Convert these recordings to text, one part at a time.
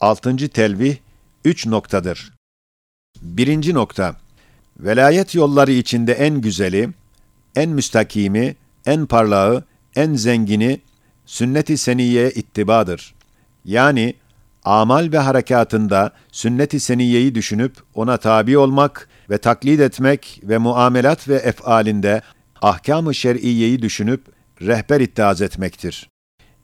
Altıncı telvih üç noktadır. Birinci nokta, velayet yolları içinde en güzeli, en müstakimi, en parlağı, en zengini, sünnet-i seniyye ittibadır. Yani, amal ve harekatında sünnet-i seniyyeyi düşünüp ona tabi olmak ve taklit etmek ve muamelat ve efalinde ahkam-ı şer'iyeyi düşünüp rehber ittihaz etmektir.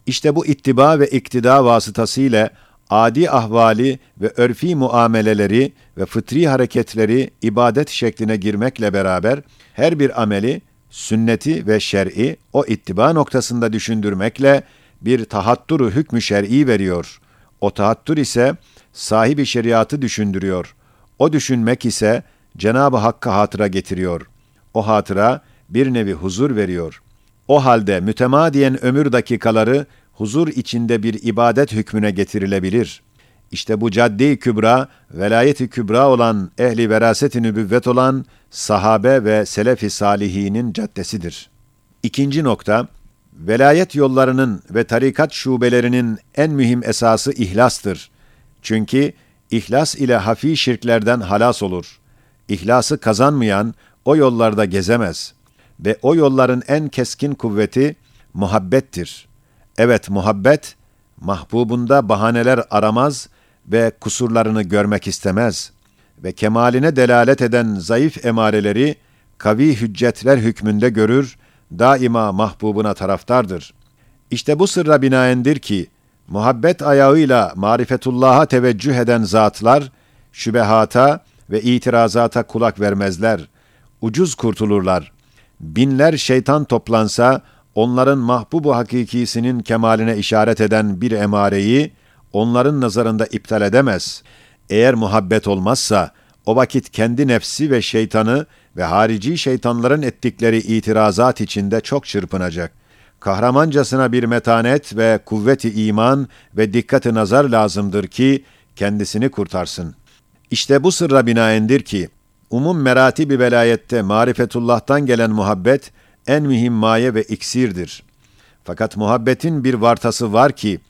İşte bu ittiba ve iktida vasıtasıyla adi ahvali ve örfi muameleleri ve fıtri hareketleri ibadet şekline girmekle beraber her bir ameli sünneti ve şer'i o ittiba noktasında düşündürmekle bir tahatturu hükmü şer'i veriyor. O tahattur ise sahibi şeriatı düşündürüyor. O düşünmek ise Cenab-ı Hakk'a hatıra getiriyor. O hatıra bir nevi huzur veriyor. O halde mütemadiyen ömür dakikaları huzur içinde bir ibadet hükmüne getirilebilir. İşte bu cadde-i kübra, velayet-i kübra olan, ehli veraset-i nübüvvet olan sahabe ve selef-i salihinin caddesidir. İkinci nokta, velayet yollarının ve tarikat şubelerinin en mühim esası ihlastır. Çünkü ihlas ile hafi şirklerden halas olur. İhlası kazanmayan o yollarda gezemez ve o yolların en keskin kuvveti muhabbettir. Evet muhabbet, mahbubunda bahaneler aramaz ve kusurlarını görmek istemez ve kemaline delalet eden zayıf emareleri kavi hüccetler hükmünde görür, daima mahbubuna taraftardır. İşte bu sırra binaendir ki, muhabbet ayağıyla marifetullah'a teveccüh eden zatlar, şübehata ve itirazata kulak vermezler, ucuz kurtulurlar. Binler şeytan toplansa, onların mahbubu hakikisinin kemaline işaret eden bir emareyi, onların nazarında iptal edemez. Eğer muhabbet olmazsa, o vakit kendi nefsi ve şeytanı ve harici şeytanların ettikleri itirazat içinde çok çırpınacak. Kahramancasına bir metanet ve kuvveti iman ve dikkati nazar lazımdır ki kendisini kurtarsın. İşte bu sırra binaendir ki, umum merati bir velayette marifetullah'tan gelen muhabbet en mühim maye ve iksirdir. Fakat muhabbetin bir vartası var ki,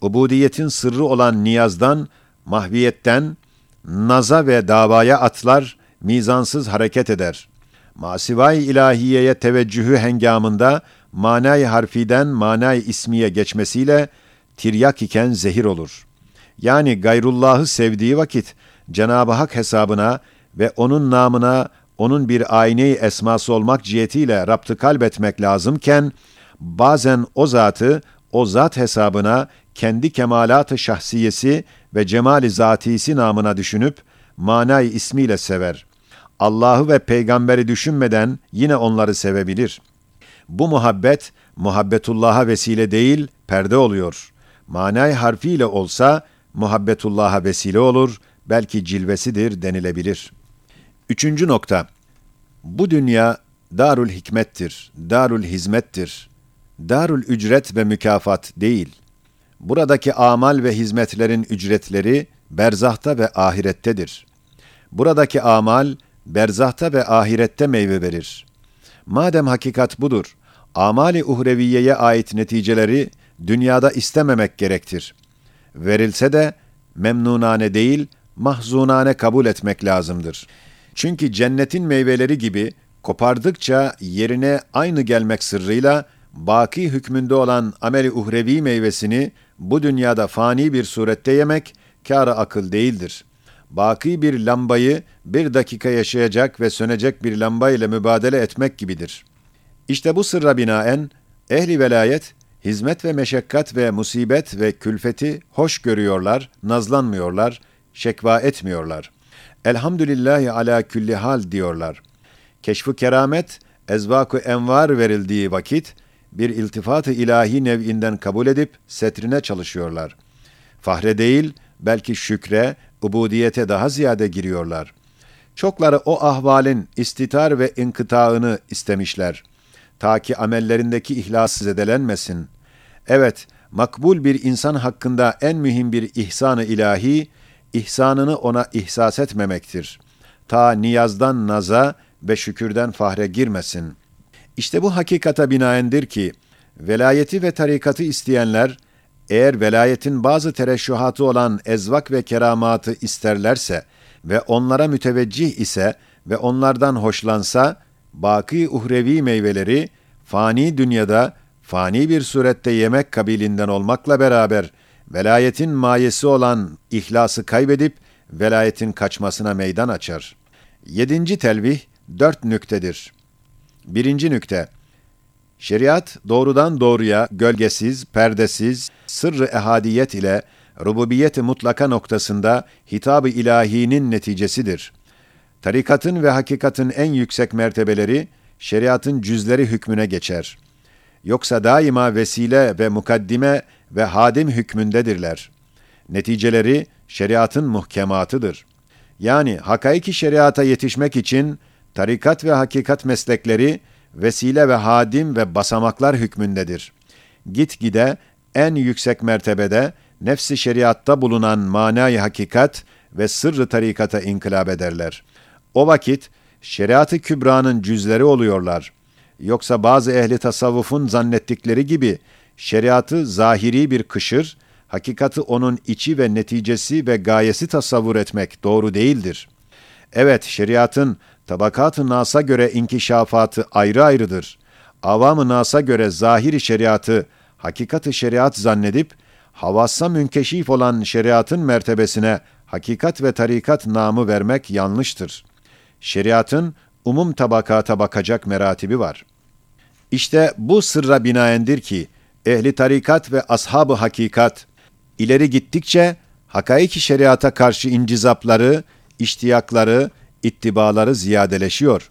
ubudiyetin sırrı olan niyazdan, mahviyetten, naza ve davaya atlar, mizansız hareket eder. Masivay ilahiyeye teveccühü hengamında manay harfiden manay ismiye geçmesiyle tiryak iken zehir olur. Yani gayrullahı sevdiği vakit Cenab-ı Hak hesabına ve onun namına onun bir ayneyi esması olmak cihetiyle raptı kalbetmek lazımken bazen o zatı o zat hesabına kendi kemalat-ı şahsiyesi ve cemali zatisi namına düşünüp manay ismiyle sever. Allah'ı ve peygamberi düşünmeden yine onları sevebilir. Bu muhabbet, muhabbetullah'a vesile değil, perde oluyor. Manay harfiyle olsa, muhabbetullah'a vesile olur, belki cilvesidir denilebilir. Üçüncü nokta. Bu dünya darul hikmettir, darul hizmettir. Darul ücret ve mükafat değil. Buradaki amal ve hizmetlerin ücretleri berzahta ve ahirettedir. Buradaki amal berzahta ve ahirette meyve verir. Madem hakikat budur, amali uhreviyeye ait neticeleri dünyada istememek gerektir. Verilse de memnunane değil, mahzunane kabul etmek lazımdır. Çünkü cennetin meyveleri gibi kopardıkça yerine aynı gelmek sırrıyla baki hükmünde olan ameli uhrevi meyvesini bu dünyada fani bir surette yemek kâr akıl değildir. Baki bir lambayı bir dakika yaşayacak ve sönecek bir lamba ile mübadele etmek gibidir. İşte bu sırra binaen ehli velayet hizmet ve meşakkat ve musibet ve külfeti hoş görüyorlar, nazlanmıyorlar, şekva etmiyorlar. Elhamdülillahi ala külli hal diyorlar. Keşfu keramet, ezvaku envar verildiği vakit, bir iltifat-ı ilahi nev'inden kabul edip setrine çalışıyorlar. Fahre değil, belki şükre, ubudiyete daha ziyade giriyorlar. Çokları o ahvalin istitar ve inkıtağını istemişler. Ta ki amellerindeki ihlas zedelenmesin. Evet, makbul bir insan hakkında en mühim bir ihsan-ı ilahi, ihsanını ona ihsas etmemektir. Ta niyazdan naza ve şükürden fahre girmesin. İşte bu hakikata binaendir ki, velayeti ve tarikatı isteyenler, eğer velayetin bazı tereşühatı olan ezvak ve keramatı isterlerse ve onlara müteveccih ise ve onlardan hoşlansa, baki uhrevi meyveleri fani dünyada fani bir surette yemek kabilinden olmakla beraber velayetin mayesi olan ihlası kaybedip velayetin kaçmasına meydan açar. Yedinci telvih dört nüktedir. Birinci nükte, Şeriat doğrudan doğruya gölgesiz, perdesiz, sırrı ehadiyet ile rububiyet-i mutlaka noktasında hitab-ı ilahinin neticesidir. Tarikatın ve hakikatın en yüksek mertebeleri şeriatın cüzleri hükmüne geçer. Yoksa daima vesile ve mukaddime ve hadim hükmündedirler. Neticeleri şeriatın muhkematıdır. Yani hakaiki şeriata yetişmek için tarikat ve hakikat meslekleri vesile ve hadim ve basamaklar hükmündedir. Gitgide en yüksek mertebede nefsi şeriatta bulunan manayı hakikat ve sırrı tarikata inkılap ederler. O vakit şeriatı kübranın cüzleri oluyorlar. Yoksa bazı ehli tasavvufun zannettikleri gibi şeriatı zahiri bir kışır, hakikati onun içi ve neticesi ve gayesi tasavvur etmek doğru değildir. Evet, şeriatın tabakat-ı nasa göre inkişafatı ayrı ayrıdır. Avam-ı nasa göre zahiri şeriatı, hakikat-ı şeriat zannedip, havassa münkeşif olan şeriatın mertebesine hakikat ve tarikat namı vermek yanlıştır. Şeriatın umum tabakata bakacak meratibi var. İşte bu sırra binaendir ki, ehli tarikat ve ashab-ı hakikat, ileri gittikçe hakaiki şeriata karşı incizapları, iştiyakları, ittibaları ziyadeleşiyor.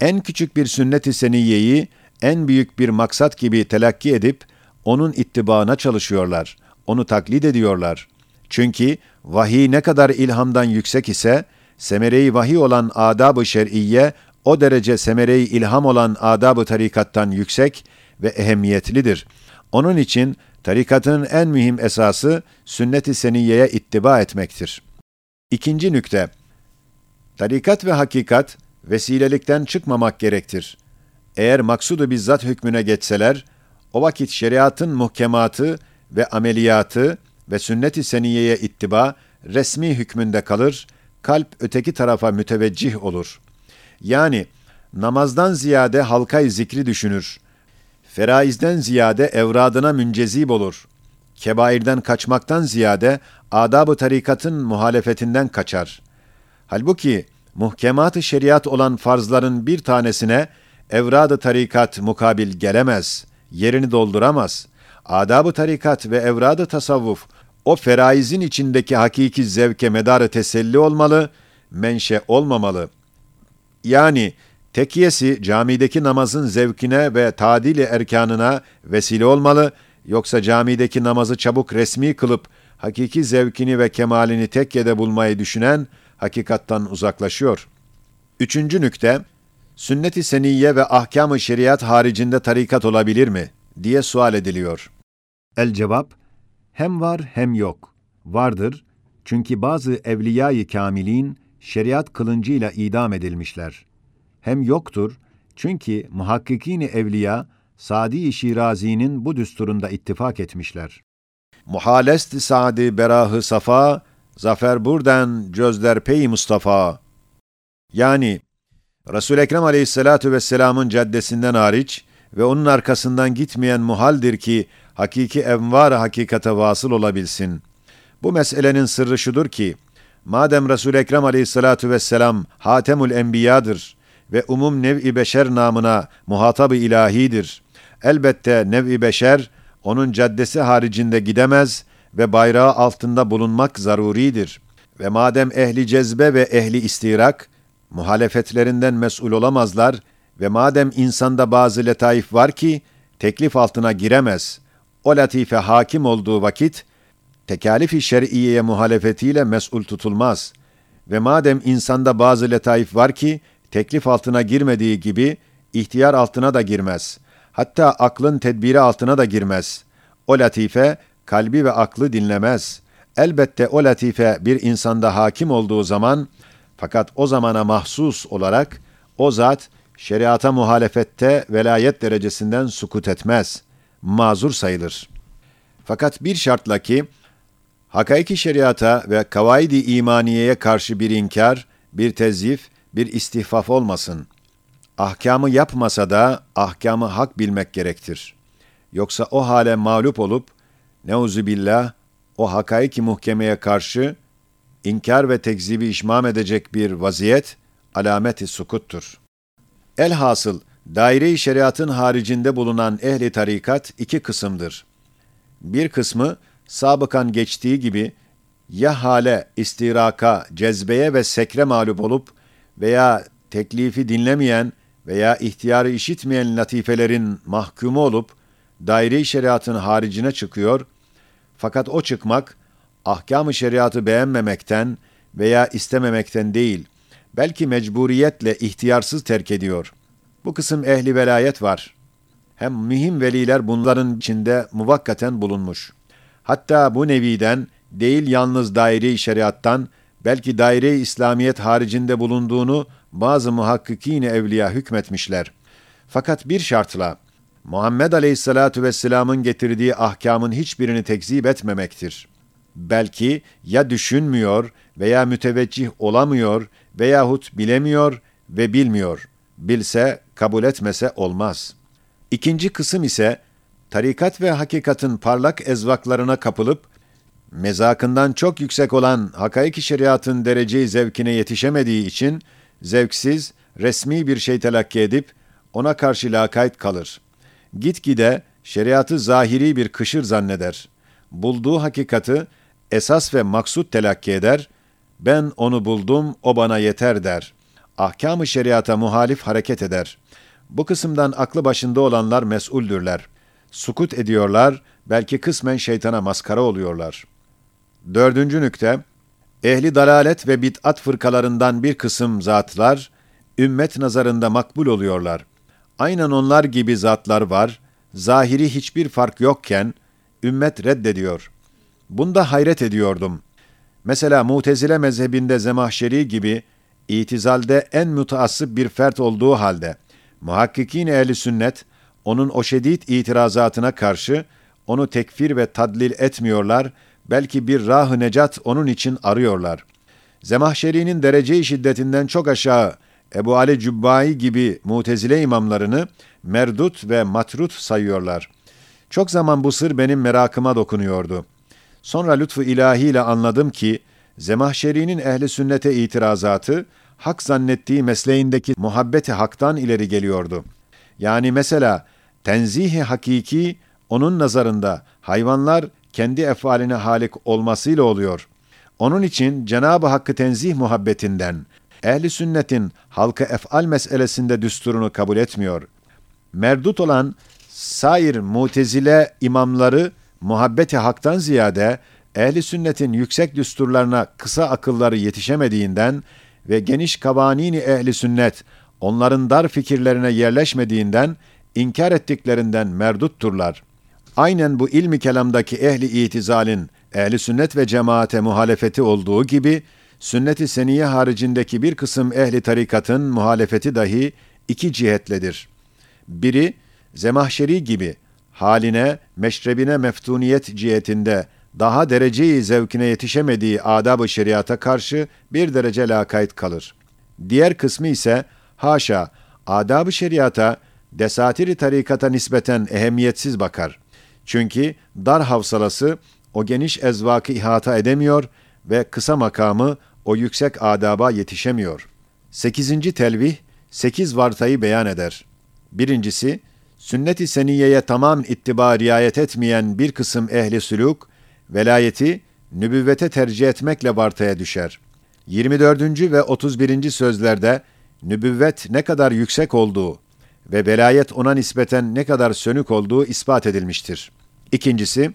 En küçük bir sünnet-i seniyyeyi en büyük bir maksat gibi telakki edip onun ittibaına çalışıyorlar. Onu taklit ediyorlar. Çünkü vahiy ne kadar ilhamdan yüksek ise semere-i vahiy olan adab-ı şer'iyye o derece semere-i ilham olan adab-ı tarikattan yüksek ve ehemmiyetlidir. Onun için tarikatın en mühim esası sünnet-i seniyyeye ittiba etmektir. İkinci nükte, Tarikat ve hakikat vesilelikten çıkmamak gerektir. Eğer maksudu bizzat hükmüne geçseler, o vakit şeriatın muhkematı ve ameliyatı ve sünnet-i seniyeye ittiba resmi hükmünde kalır, kalp öteki tarafa müteveccih olur. Yani namazdan ziyade halkay zikri düşünür. Feraizden ziyade evradına müncezib olur. Kebairden kaçmaktan ziyade adab-ı tarikatın muhalefetinden kaçar.'' Halbuki muhkemat-ı şeriat olan farzların bir tanesine evrad-ı tarikat mukabil gelemez, yerini dolduramaz. Adab-ı tarikat ve evrad-ı tasavvuf o feraizin içindeki hakiki zevke medarı teselli olmalı, menşe olmamalı. Yani tekiyesi camideki namazın zevkine ve tadili erkanına vesile olmalı, yoksa camideki namazı çabuk resmi kılıp hakiki zevkini ve kemalini tekkede bulmayı düşünen hakikattan uzaklaşıyor. Üçüncü nükte, sünnet-i seniyye ve ahkam-ı şeriat haricinde tarikat olabilir mi? diye sual ediliyor. El cevap, hem var hem yok. Vardır, çünkü bazı evliya-i kamilin şeriat kılıncıyla idam edilmişler. Hem yoktur, çünkü muhakkikini evliya, Sadi Şirazi'nin bu düsturunda ittifak etmişler. Muhalest Sadi Berahı Safa, Zafer buradan cözler pey Mustafa. Yani Resul Ekrem Aleyhissalatu vesselam'ın caddesinden hariç ve onun arkasından gitmeyen muhaldir ki hakiki envar hakikate vasıl olabilsin. Bu meselenin sırrı şudur ki madem Resul Ekrem Aleyhissalatu vesselam Hatemul Enbiya'dır ve umum nev-i beşer namına muhatabı ilahidir. Elbette nev-i beşer onun caddesi haricinde gidemez ve bayrağı altında bulunmak zaruridir. Ve madem ehli cezbe ve ehli istirak, muhalefetlerinden mesul olamazlar ve madem insanda bazı letaif var ki, teklif altına giremez, o latife hakim olduğu vakit, tekalif-i şer'iyeye muhalefetiyle mesul tutulmaz. Ve madem insanda bazı letaif var ki, teklif altına girmediği gibi, ihtiyar altına da girmez. Hatta aklın tedbiri altına da girmez. O latife, kalbi ve aklı dinlemez. Elbette o latife bir insanda hakim olduğu zaman, fakat o zamana mahsus olarak, o zat, şeriata muhalefette velayet derecesinden sukut etmez. Mazur sayılır. Fakat bir şartla ki, hakaiki şeriata ve kavaidi imaniyeye karşı bir inkar, bir tezyif, bir istihfaf olmasın. Ahkamı yapmasa da ahkamı hak bilmek gerektir. Yoksa o hale mağlup olup, neuzubillah, o hakaiki muhkemeye karşı inkar ve tekzibi işmam edecek bir vaziyet, alameti sukuttur. Elhasıl, daire-i şeriatın haricinde bulunan ehli tarikat iki kısımdır. Bir kısmı, sabıkan geçtiği gibi, ya hale, istiraka, cezbeye ve sekre mağlup olup veya teklifi dinlemeyen veya ihtiyarı işitmeyen latifelerin mahkumu olup, daire-i şeriatın haricine çıkıyor, fakat o çıkmak, ahkam-ı şeriatı beğenmemekten veya istememekten değil, belki mecburiyetle ihtiyarsız terk ediyor. Bu kısım ehli velayet var. Hem mühim veliler bunların içinde muvakkaten bulunmuş. Hatta bu neviden değil yalnız daire-i şeriattan, belki daire-i İslamiyet haricinde bulunduğunu bazı muhakkikine evliya hükmetmişler. Fakat bir şartla, Muhammed Aleyhisselatü Vesselam'ın getirdiği ahkamın hiçbirini tekzip etmemektir. Belki ya düşünmüyor veya müteveccih olamıyor veyahut bilemiyor ve bilmiyor. Bilse, kabul etmese olmaz. İkinci kısım ise, tarikat ve hakikatin parlak ezvaklarına kapılıp, mezakından çok yüksek olan hakaiki şeriatın dereceyi zevkine yetişemediği için, zevksiz, resmi bir şey telakki edip, ona karşı lakayt kalır. Gitgide şeriatı zahiri bir kışır zanneder. Bulduğu hakikati esas ve maksut telakki eder, ben onu buldum, o bana yeter der. Ahkam-ı şeriata muhalif hareket eder. Bu kısımdan aklı başında olanlar mesuldürler. Sukut ediyorlar, belki kısmen şeytana maskara oluyorlar. Dördüncü nükte, ehli dalalet ve bid'at fırkalarından bir kısım zatlar, ümmet nazarında makbul oluyorlar. Aynen onlar gibi zatlar var, zahiri hiçbir fark yokken, ümmet reddediyor. Bunda hayret ediyordum. Mesela Mutezile mezhebinde Zemahşeri gibi, itizalde en müteassıp bir fert olduğu halde, muhakkikin ehli sünnet, onun o şedid itirazatına karşı, onu tekfir ve tadlil etmiyorlar, belki bir rah-ı necat onun için arıyorlar. Zemahşeri'nin derece-i şiddetinden çok aşağı Ebu Ali Cübbai gibi mutezile imamlarını merdut ve matrut sayıyorlar. Çok zaman bu sır benim merakıma dokunuyordu. Sonra lütfu ilahiyle anladım ki, Zemahşeri'nin ehli sünnete itirazatı, hak zannettiği mesleğindeki muhabbeti haktan ileri geliyordu. Yani mesela, tenzihi hakiki, onun nazarında hayvanlar kendi efaline halik olmasıyla oluyor. Onun için Cenab-ı Hakk'ı tenzih muhabbetinden, ehli sünnetin halka efal meselesinde düsturunu kabul etmiyor. Merdut olan sair mutezile imamları muhabbeti haktan ziyade ehli sünnetin yüksek düsturlarına kısa akılları yetişemediğinden ve geniş kavanini ehli sünnet onların dar fikirlerine yerleşmediğinden inkar ettiklerinden merdutturlar. Aynen bu ilmi kelamdaki ehli itizalin ehli sünnet ve cemaate muhalefeti olduğu gibi sünnet-i seniye haricindeki bir kısım ehli tarikatın muhalefeti dahi iki cihetledir. Biri, Zemahşeri gibi haline, meşrebine meftuniyet cihetinde daha dereceyi zevkine yetişemediği adab-ı şeriata karşı bir derece lakayt kalır. Diğer kısmı ise haşa adab-ı şeriata desatiri tarikata nispeten ehemmiyetsiz bakar. Çünkü dar havsalası o geniş ezvakı ihata edemiyor ve kısa makamı o yüksek adaba yetişemiyor. Sekizinci telvih, sekiz vartayı beyan eder. Birincisi, sünnet-i seniyeye tamam ittiba riayet etmeyen bir kısım ehli sülük, velayeti nübüvvete tercih etmekle vartaya düşer. 24. ve 31. sözlerde nübüvvet ne kadar yüksek olduğu ve velayet ona nispeten ne kadar sönük olduğu ispat edilmiştir. İkincisi,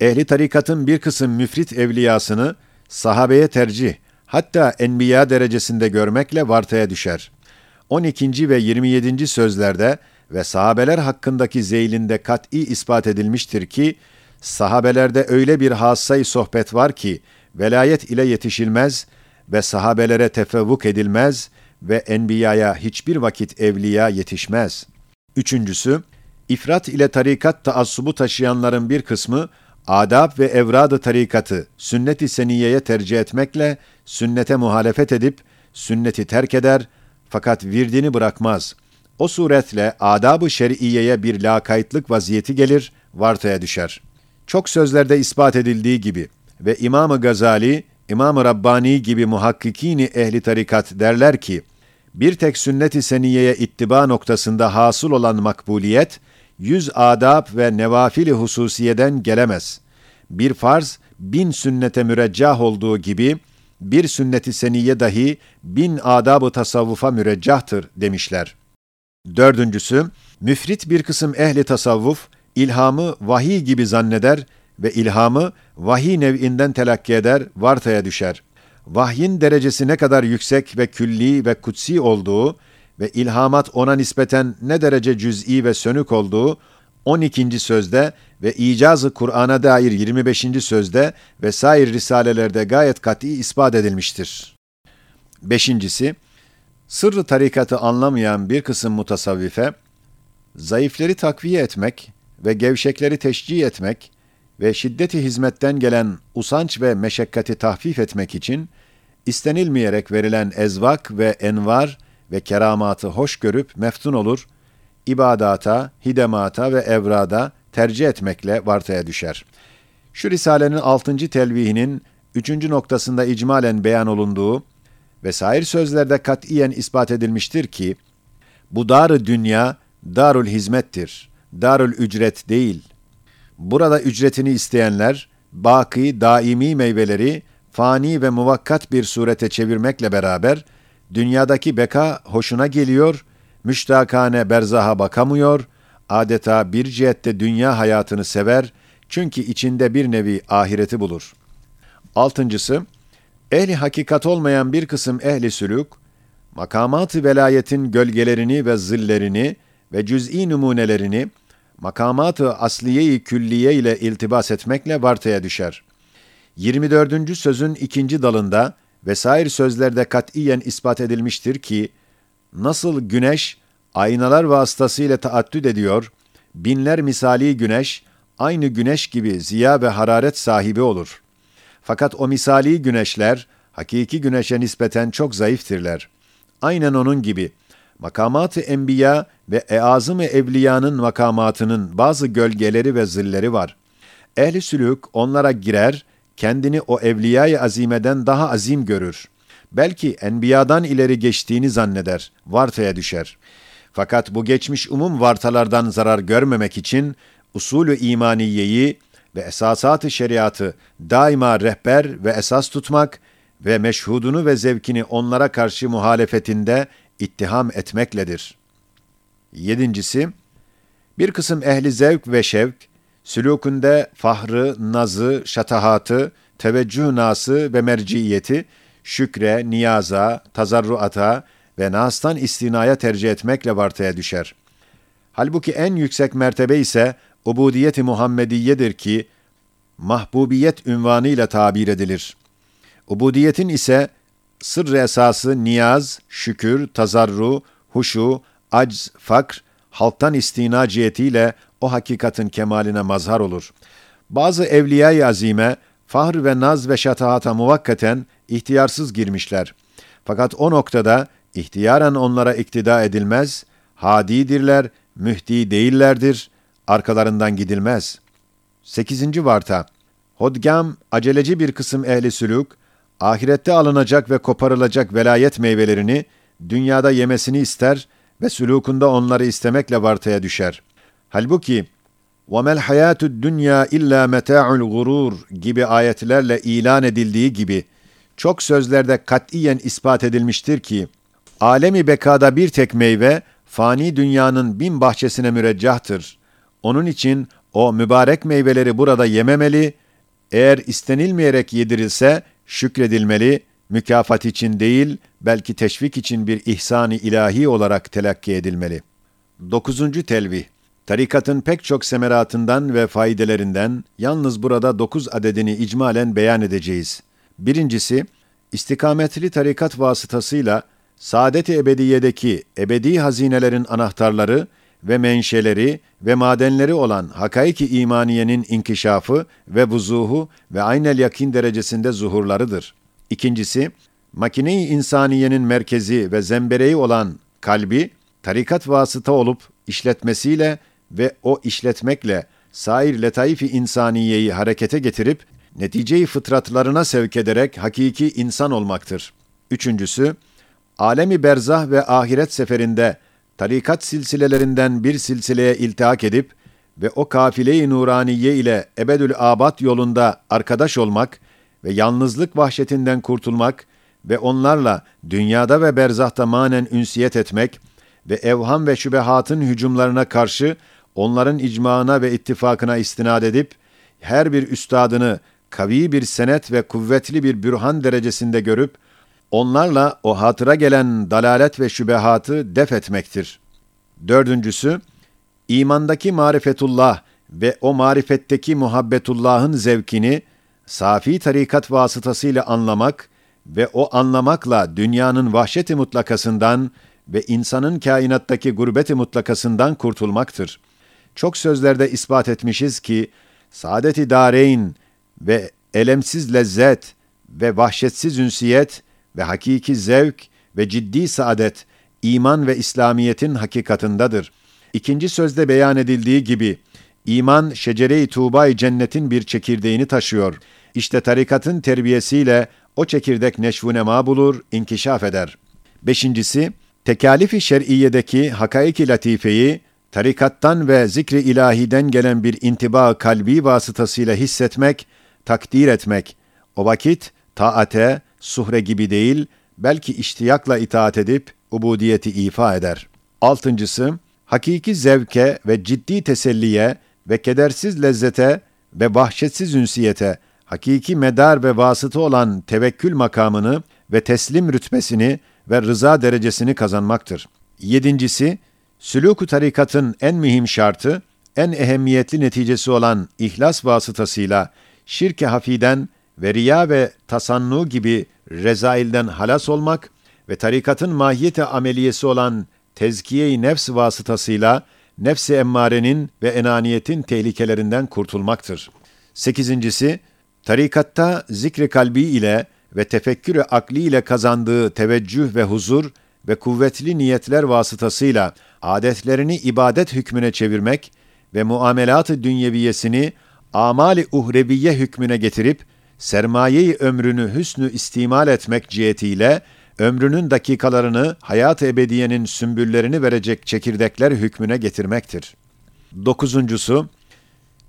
ehli tarikatın bir kısım müfrit evliyasını sahabeye tercih, hatta enbiya derecesinde görmekle vartaya düşer. 12. ve 27. sözlerde ve sahabeler hakkındaki zeylinde kat'i ispat edilmiştir ki, sahabelerde öyle bir hassay sohbet var ki, velayet ile yetişilmez ve sahabelere tefevvuk edilmez ve enbiyaya hiçbir vakit evliya yetişmez. Üçüncüsü, ifrat ile tarikat taassubu taşıyanların bir kısmı, adab ve evrad-ı tarikatı sünnet-i seniyeye tercih etmekle sünnete muhalefet edip sünneti terk eder fakat virdini bırakmaz. O suretle adab-ı şer'iyeye bir lakaytlık vaziyeti gelir, vartaya düşer. Çok sözlerde ispat edildiği gibi ve İmam-ı Gazali, İmam-ı Rabbani gibi muhakkikini ehli tarikat derler ki, bir tek sünnet-i seniyeye ittiba noktasında hasıl olan makbuliyet, yüz adab ve nevafili hususiyeden gelemez. Bir farz, bin sünnete müreccah olduğu gibi, bir sünnet-i seniye dahi bin adab-ı tasavvufa müreccahtır demişler. Dördüncüsü, müfrit bir kısım ehli tasavvuf, ilhamı vahiy gibi zanneder ve ilhamı vahiy nev'inden telakki eder, vartaya düşer. Vahyin derecesi ne kadar yüksek ve külli ve kutsi olduğu ve ilhamat ona nispeten ne derece cüz'i ve sönük olduğu 12. sözde ve icazı Kur'an'a dair 25. sözde ve sair risalelerde gayet kat'i ispat edilmiştir. Beşincisi, sırrı tarikatı anlamayan bir kısım mutasavvife, zayıfleri takviye etmek ve gevşekleri teşcih etmek ve şiddeti hizmetten gelen usanç ve meşakkati tahfif etmek için, istenilmeyerek verilen ezvak ve envar ve keramatı hoş görüp meftun olur, ibadata, hidemata ve evrada tercih etmekle vartaya düşer. Şu Risale'nin altıncı telvihinin üçüncü noktasında icmalen beyan olunduğu ve sair sözlerde katiyen ispat edilmiştir ki, bu dar dünya darul hizmettir, darul ücret değil. Burada ücretini isteyenler, baki, daimi meyveleri fani ve muvakkat bir surete çevirmekle beraber, dünyadaki beka hoşuna geliyor, müştakane berzaha bakamıyor, adeta bir cihette dünya hayatını sever, çünkü içinde bir nevi ahireti bulur. Altıncısı, ehli hakikat olmayan bir kısım ehli sülük, makamat-ı velayetin gölgelerini ve zillerini ve cüz'i numunelerini, makamat-ı asliye-i külliye ile iltibas etmekle vartaya düşer. 24. sözün ikinci dalında vesair sözlerde katiyen ispat edilmiştir ki, nasıl güneş aynalar vasıtasıyla taaddüd ediyor, binler misali güneş, aynı güneş gibi ziya ve hararet sahibi olur. Fakat o misali güneşler, hakiki güneşe nispeten çok zayıftirler. Aynen onun gibi, makamat-ı enbiya ve eazım-ı evliyanın makamatının bazı gölgeleri ve zilleri var. Ehli sülük onlara girer, kendini o evliyayı azimeden daha azim görür. Belki enbiyadan ileri geçtiğini zanneder, vartaya düşer. Fakat bu geçmiş umum vartalardan zarar görmemek için usulü imaniyeyi ve esasat-ı şeriatı daima rehber ve esas tutmak ve meşhudunu ve zevkini onlara karşı muhalefetinde ittiham etmekledir. Yedincisi, bir kısım ehli zevk ve şevk, sülûkünde fahrı, nazı, şatahatı, teveccüh nası ve merciyeti, şükre, niyaza, tazarruata ve nastan istinaya tercih etmekle vartaya düşer. Halbuki en yüksek mertebe ise ubudiyet-i Muhammediyedir ki, mahbubiyet ünvanıyla tabir edilir. Ubudiyetin ise sırr esası niyaz, şükür, tazarru, huşu, acz, fakr, halktan istina cihetiyle o hakikatin kemaline mazhar olur. Bazı evliya-i azime, fahr ve naz ve şatahata muvakkaten ihtiyarsız girmişler. Fakat o noktada ihtiyaren onlara iktida edilmez, hadidirler, mühdi değillerdir, arkalarından gidilmez. 8. Varta Hodgam, aceleci bir kısım ehli sülük, ahirette alınacak ve koparılacak velayet meyvelerini dünyada yemesini ister ve sülukunda onları istemekle vartaya düşer. Halbuki وَمَا الْحَيَاتُ الدُّنْيَا اِلَّا مَتَاعُ الْغُرُورِ gibi ayetlerle ilan edildiği gibi çok sözlerde katiyen ispat edilmiştir ki alemi bekada bir tek meyve fani dünyanın bin bahçesine müreccahtır. Onun için o mübarek meyveleri burada yememeli, eğer istenilmeyerek yedirilse şükredilmeli, mükafat için değil, belki teşvik için bir ihsani ilahi olarak telakki edilmeli. 9. Telvih Tarikatın pek çok semeratından ve faydelerinden yalnız burada dokuz adedini icmalen beyan edeceğiz. Birincisi, istikametli tarikat vasıtasıyla saadet-i ebediyedeki ebedi hazinelerin anahtarları ve menşeleri ve madenleri olan hakaiki imaniyenin inkişafı ve vuzuhu ve aynel yakin derecesinde zuhurlarıdır. İkincisi, makine-i insaniyenin merkezi ve zembereği olan kalbi, tarikat vasıta olup işletmesiyle ve o işletmekle sair letaif-i insaniyeyi harekete getirip, neticeyi fıtratlarına sevk ederek hakiki insan olmaktır. Üçüncüsü, alemi berzah ve ahiret seferinde tarikat silsilelerinden bir silsileye iltihak edip ve o kafile-i nuraniye ile ebedül abat yolunda arkadaş olmak ve yalnızlık vahşetinden kurtulmak ve onlarla dünyada ve berzahta manen ünsiyet etmek ve evham ve şübehatın hücumlarına karşı onların icmaına ve ittifakına istinad edip her bir üstadını kavi bir senet ve kuvvetli bir bürhan derecesinde görüp onlarla o hatıra gelen dalalet ve şübehatı def etmektir. Dördüncüsü, imandaki marifetullah ve o marifetteki muhabbetullahın zevkini safi tarikat vasıtasıyla anlamak ve o anlamakla dünyanın vahşeti mutlakasından ve insanın kainattaki gurbeti mutlakasından kurtulmaktır. Çok sözlerde ispat etmişiz ki, saadet-i dareyn ve elemsiz lezzet ve vahşetsiz ünsiyet ve hakiki zevk ve ciddi saadet, iman ve İslamiyet'in hakikatındadır. İkinci sözde beyan edildiği gibi, iman şecere-i tuğba cennetin bir çekirdeğini taşıyor. İşte tarikatın terbiyesiyle o çekirdek neşvu nema bulur, inkişaf eder. Beşincisi, tekalif-i şer'iyedeki hakaik-i latifeyi, tarikattan ve zikri ilahiden gelen bir intiba kalbi vasıtasıyla hissetmek, takdir etmek. O vakit taate, suhre gibi değil, belki iştiyakla itaat edip ubudiyeti ifa eder. Altıncısı, hakiki zevke ve ciddi teselliye ve kedersiz lezzete ve vahşetsiz ünsiyete, hakiki medar ve vasıta olan tevekkül makamını ve teslim rütbesini ve rıza derecesini kazanmaktır. Yedincisi, sülûk-u tarikatın en mühim şartı, en ehemmiyetli neticesi olan ihlas vasıtasıyla şirke hafiden ve riya ve tasannu gibi rezailden halas olmak ve tarikatın mahiyeti ameliyesi olan tezkiye-i nefs vasıtasıyla nefsi emmarenin ve enaniyetin tehlikelerinden kurtulmaktır. Sekizincisi, tarikatta zikri kalbi ile ve tefekkürü akli ile kazandığı teveccüh ve huzur ve kuvvetli niyetler vasıtasıyla adetlerini ibadet hükmüne çevirmek ve muamelat-ı dünyeviyesini amali uhreviye hükmüne getirip sermayeyi ömrünü hüsnü istimal etmek cihetiyle ömrünün dakikalarını hayat-ı ebediyenin sümbüllerini verecek çekirdekler hükmüne getirmektir. Dokuzuncusu,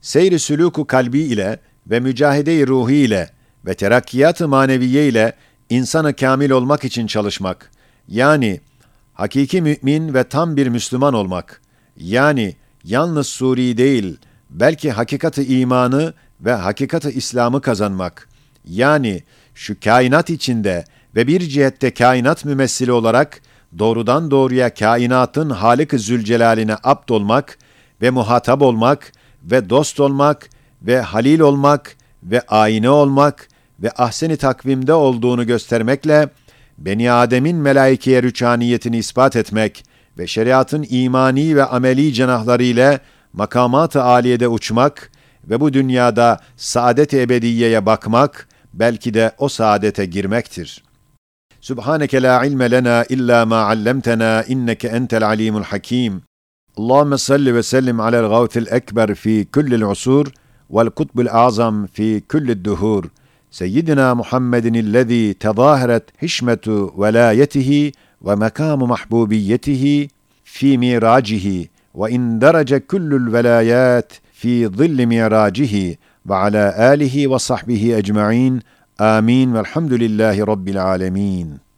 seyri sülûku kalbi ile ve mücahede-i ruhi ile ve terakkiyat-ı maneviye ile insanı kamil olmak için çalışmak. Yani hakiki mümin ve tam bir Müslüman olmak. Yani yalnız Suri değil, belki hakikati imanı ve hakikati İslam'ı kazanmak. Yani şu kainat içinde ve bir cihette kainat mümessili olarak doğrudan doğruya kainatın Halık-ı Zülcelal'ine abd olmak ve muhatap olmak ve dost olmak ve halil olmak ve ayine olmak ve ahseni takvimde olduğunu göstermekle Beni Adem'in melaikeye rüçhaniyetini ispat etmek ve şeriatın imani ve ameli cenahları ile makamat-ı aliyede uçmak ve bu dünyada saadet-i ebediyeye bakmak, belki de o saadete girmektir. Subhaneke la ilme lena illa ma allamtana inneke entel alimul hakim. Allahumme salli ve sellim alel gavtil ekber fi kullil usur vel kutbul azam fi kullid duhur. سيدنا محمد الذي تظاهرت حشمة ولايته ومقام محبوبيته في ميراجه وإن درج كل الولايات في ظل ميراجه وعلى آله وصحبه أجمعين. آمين. والحمد لله رب العالمين.